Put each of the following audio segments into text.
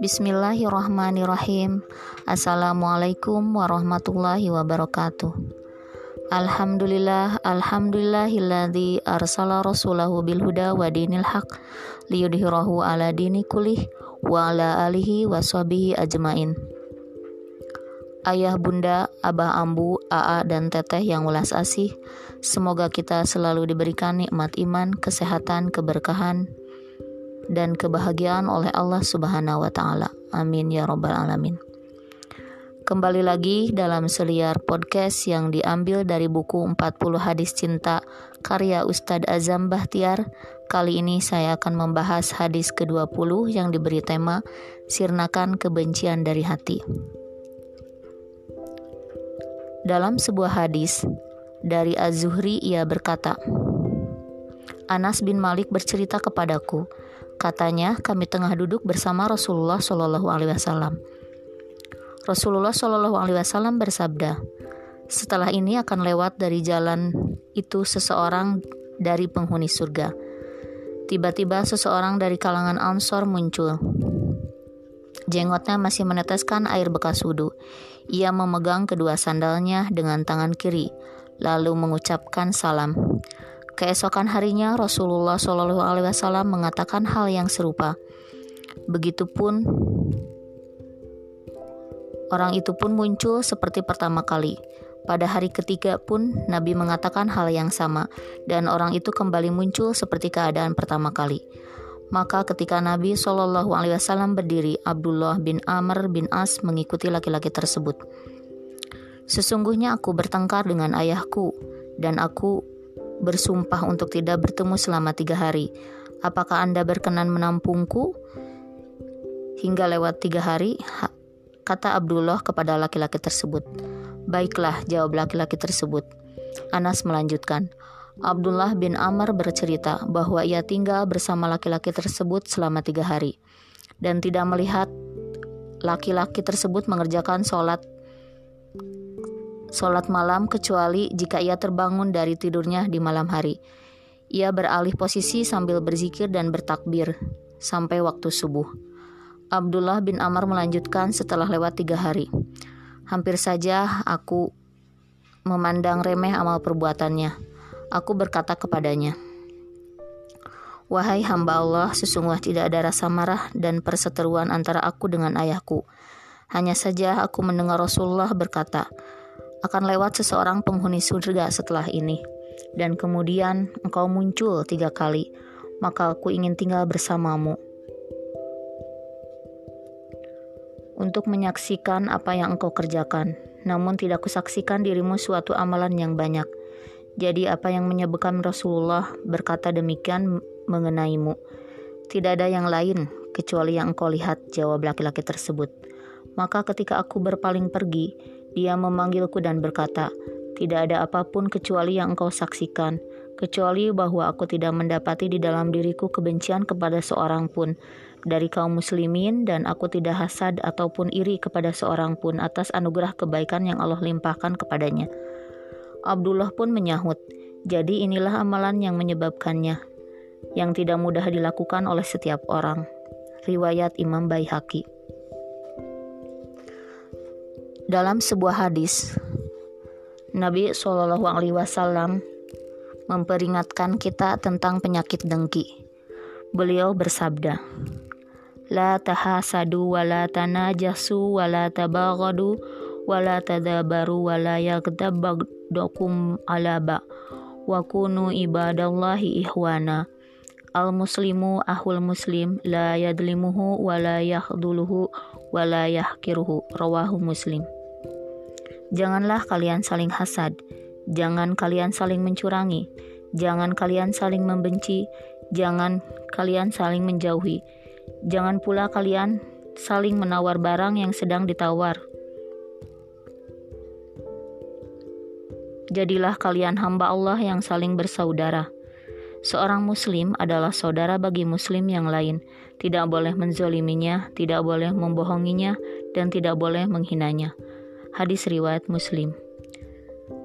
Bismillahirrahmanirrahim. Assalamualaikum warahmatullahi wabarakatuh. Alhamdulillah, alhamdulillahilladzi arsala rasulahu bil huda wa dinil haq liyudhhirahu ala dini kullih wa ala alihi wa ajmain. Ayah bunda, abah ambu, aa dan teteh yang ulas asih, semoga kita selalu diberikan nikmat iman, kesehatan, keberkahan, dan kebahagiaan oleh Allah Subhanahu wa taala. Amin ya rabbal alamin. Kembali lagi dalam seliar podcast yang diambil dari buku 40 hadis cinta karya Ustadz Azam Bahtiar. Kali ini saya akan membahas hadis ke-20 yang diberi tema Sirnakan Kebencian dari Hati. Dalam sebuah hadis dari Az-Zuhri ia berkata, Anas bin Malik bercerita kepadaku, Katanya, kami tengah duduk bersama Rasulullah Shallallahu Alaihi Wasallam. Rasulullah Shallallahu Alaihi Wasallam bersabda, setelah ini akan lewat dari jalan itu seseorang dari penghuni surga. Tiba-tiba seseorang dari kalangan Ansor muncul. Jenggotnya masih meneteskan air bekas wudhu. Ia memegang kedua sandalnya dengan tangan kiri, lalu mengucapkan salam. Keesokan harinya Rasulullah Shallallahu Alaihi Wasallam mengatakan hal yang serupa. Begitupun orang itu pun muncul seperti pertama kali. Pada hari ketiga pun Nabi mengatakan hal yang sama dan orang itu kembali muncul seperti keadaan pertama kali. Maka ketika Nabi Shallallahu Alaihi Wasallam berdiri, Abdullah bin Amr bin As mengikuti laki-laki tersebut. Sesungguhnya aku bertengkar dengan ayahku dan aku bersumpah untuk tidak bertemu selama tiga hari. Apakah Anda berkenan menampungku? Hingga lewat tiga hari, kata Abdullah kepada laki-laki tersebut. Baiklah, jawab laki-laki tersebut. Anas melanjutkan. Abdullah bin Amr bercerita bahwa ia tinggal bersama laki-laki tersebut selama tiga hari dan tidak melihat laki-laki tersebut mengerjakan sholat sholat malam kecuali jika ia terbangun dari tidurnya di malam hari. Ia beralih posisi sambil berzikir dan bertakbir sampai waktu subuh. Abdullah bin Amr melanjutkan setelah lewat tiga hari. Hampir saja aku memandang remeh amal perbuatannya. Aku berkata kepadanya, Wahai hamba Allah, sesungguhnya tidak ada rasa marah dan perseteruan antara aku dengan ayahku. Hanya saja aku mendengar Rasulullah berkata, akan lewat seseorang penghuni surga setelah ini. Dan kemudian engkau muncul tiga kali, maka aku ingin tinggal bersamamu. Untuk menyaksikan apa yang engkau kerjakan, namun tidak kusaksikan dirimu suatu amalan yang banyak. Jadi apa yang menyebabkan Rasulullah berkata demikian mengenaimu? Tidak ada yang lain kecuali yang engkau lihat, jawab laki-laki tersebut. Maka ketika aku berpaling pergi, dia memanggilku dan berkata, "Tidak ada apa pun kecuali yang engkau saksikan, kecuali bahwa aku tidak mendapati di dalam diriku kebencian kepada seorang pun dari kaum muslimin dan aku tidak hasad ataupun iri kepada seorang pun atas anugerah kebaikan yang Allah limpahkan kepadanya." Abdullah pun menyahut, "Jadi inilah amalan yang menyebabkannya, yang tidak mudah dilakukan oleh setiap orang." Riwayat Imam Baihaqi. Dalam sebuah hadis, Nabi Shallallahu Alaihi Wasallam memperingatkan kita tentang penyakit dengki. Beliau bersabda, La tahasadu wa la tanajasu wa la tabaghadu wa la tadabaru wa la yagtabagdakum alaba wa kunu ibadallahi ihwana. Al muslimu ahul muslim la yadlimuhu wa la yahduluhu wa la yahkiruhu rawahu muslim. Janganlah kalian saling hasad, jangan kalian saling mencurangi, jangan kalian saling membenci, jangan kalian saling menjauhi, jangan pula kalian saling menawar barang yang sedang ditawar. Jadilah kalian hamba Allah yang saling bersaudara. Seorang muslim adalah saudara bagi muslim yang lain, tidak boleh menzoliminya, tidak boleh membohonginya, dan tidak boleh menghinanya. Hadis riwayat Muslim.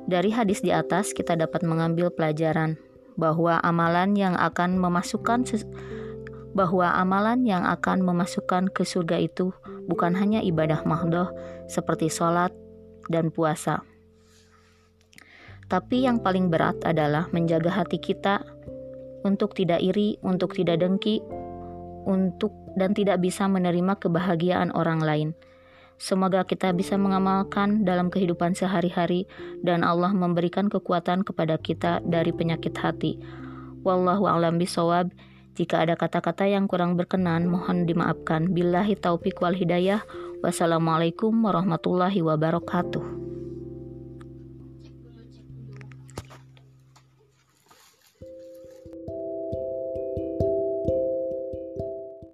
Dari hadis di atas kita dapat mengambil pelajaran bahwa amalan yang akan memasukkan bahwa amalan yang akan memasukkan ke surga itu bukan hanya ibadah mahdoh seperti sholat dan puasa. Tapi yang paling berat adalah menjaga hati kita untuk tidak iri, untuk tidak dengki, untuk dan tidak bisa menerima kebahagiaan orang lain. Semoga kita bisa mengamalkan dalam kehidupan sehari-hari dan Allah memberikan kekuatan kepada kita dari penyakit hati. Wallahu a'lam bisawab. Jika ada kata-kata yang kurang berkenan, mohon dimaafkan. Billahi taufiq wal hidayah. Wassalamualaikum warahmatullahi wabarakatuh.